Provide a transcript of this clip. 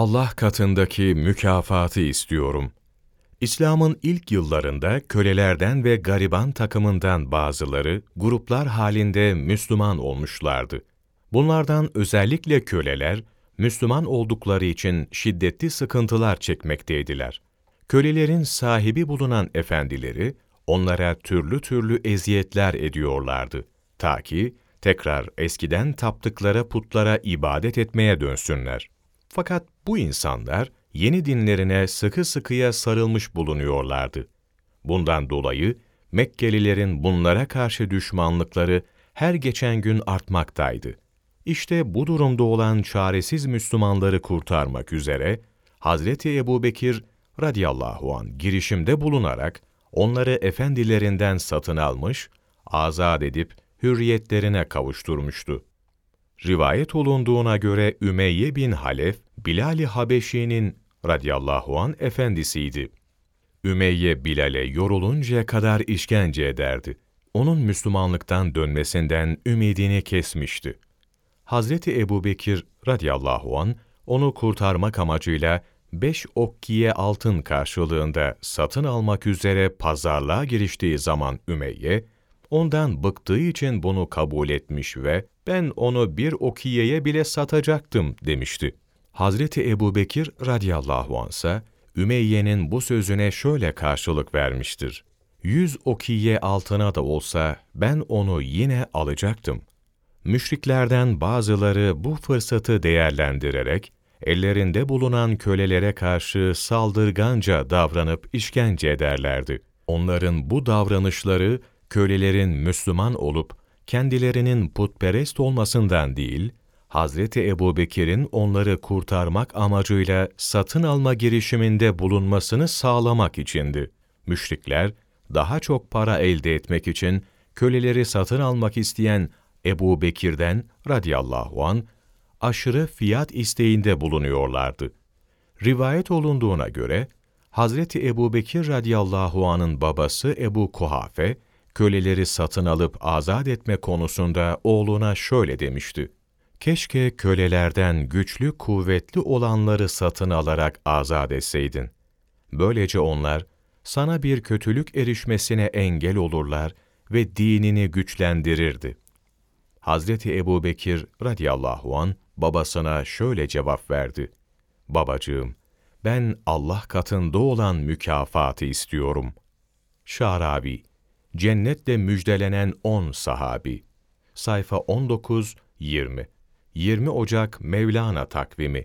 Allah katındaki mükafatı istiyorum. İslam'ın ilk yıllarında kölelerden ve gariban takımından bazıları gruplar halinde Müslüman olmuşlardı. Bunlardan özellikle köleler, Müslüman oldukları için şiddetli sıkıntılar çekmekteydiler. Kölelerin sahibi bulunan efendileri, onlara türlü türlü eziyetler ediyorlardı. Ta ki tekrar eskiden taptıkları putlara ibadet etmeye dönsünler. Fakat bu insanlar yeni dinlerine sıkı sıkıya sarılmış bulunuyorlardı. Bundan dolayı Mekkelilerin bunlara karşı düşmanlıkları her geçen gün artmaktaydı. İşte bu durumda olan çaresiz Müslümanları kurtarmak üzere Hazreti Ebubekir radıyallahu an girişimde bulunarak onları efendilerinden satın almış, azat edip hürriyetlerine kavuşturmuştu. Rivayet olunduğuna göre Ümeyye bin Halef, Bilal-i Habeşi'nin radıyallahu an efendisiydi. Ümeyye Bilal'e yoruluncaya kadar işkence ederdi. Onun Müslümanlıktan dönmesinden ümidini kesmişti. Hazreti Ebubekir radıyallahu an onu kurtarmak amacıyla beş okkiye altın karşılığında satın almak üzere pazarlığa giriştiği zaman Ümeyye, ondan bıktığı için bunu kabul etmiş ve ben onu bir okiyeye bile satacaktım demişti. Hazreti Ebubekir radıyallahu anh ise Ümeyye'nin bu sözüne şöyle karşılık vermiştir. Yüz okiye altına da olsa ben onu yine alacaktım. Müşriklerden bazıları bu fırsatı değerlendirerek, ellerinde bulunan kölelere karşı saldırganca davranıp işkence ederlerdi. Onların bu davranışları, kölelerin Müslüman olup, kendilerinin putperest olmasından değil, Hazreti Ebubekir'in onları kurtarmak amacıyla satın alma girişiminde bulunmasını sağlamak içindi. Müşrikler, daha çok para elde etmek için köleleri satın almak isteyen Ebu Bekir'den radıyallahu an aşırı fiyat isteğinde bulunuyorlardı. Rivayet olunduğuna göre, Hazreti Ebu Bekir radıyallahu anın babası Ebu Kuhafe, köleleri satın alıp azat etme konusunda oğluna şöyle demişti. Keşke kölelerden güçlü kuvvetli olanları satın alarak azat etseydin. Böylece onlar, sana bir kötülük erişmesine engel olurlar ve dinini güçlendirirdi. Hazreti Ebu Bekir radıyallahu an babasına şöyle cevap verdi. Babacığım, ben Allah katında olan mükafatı istiyorum. Şarabi, cennetle müjdelenen on sahabi. Sayfa 19-20 20 Ocak Mevlana takvimi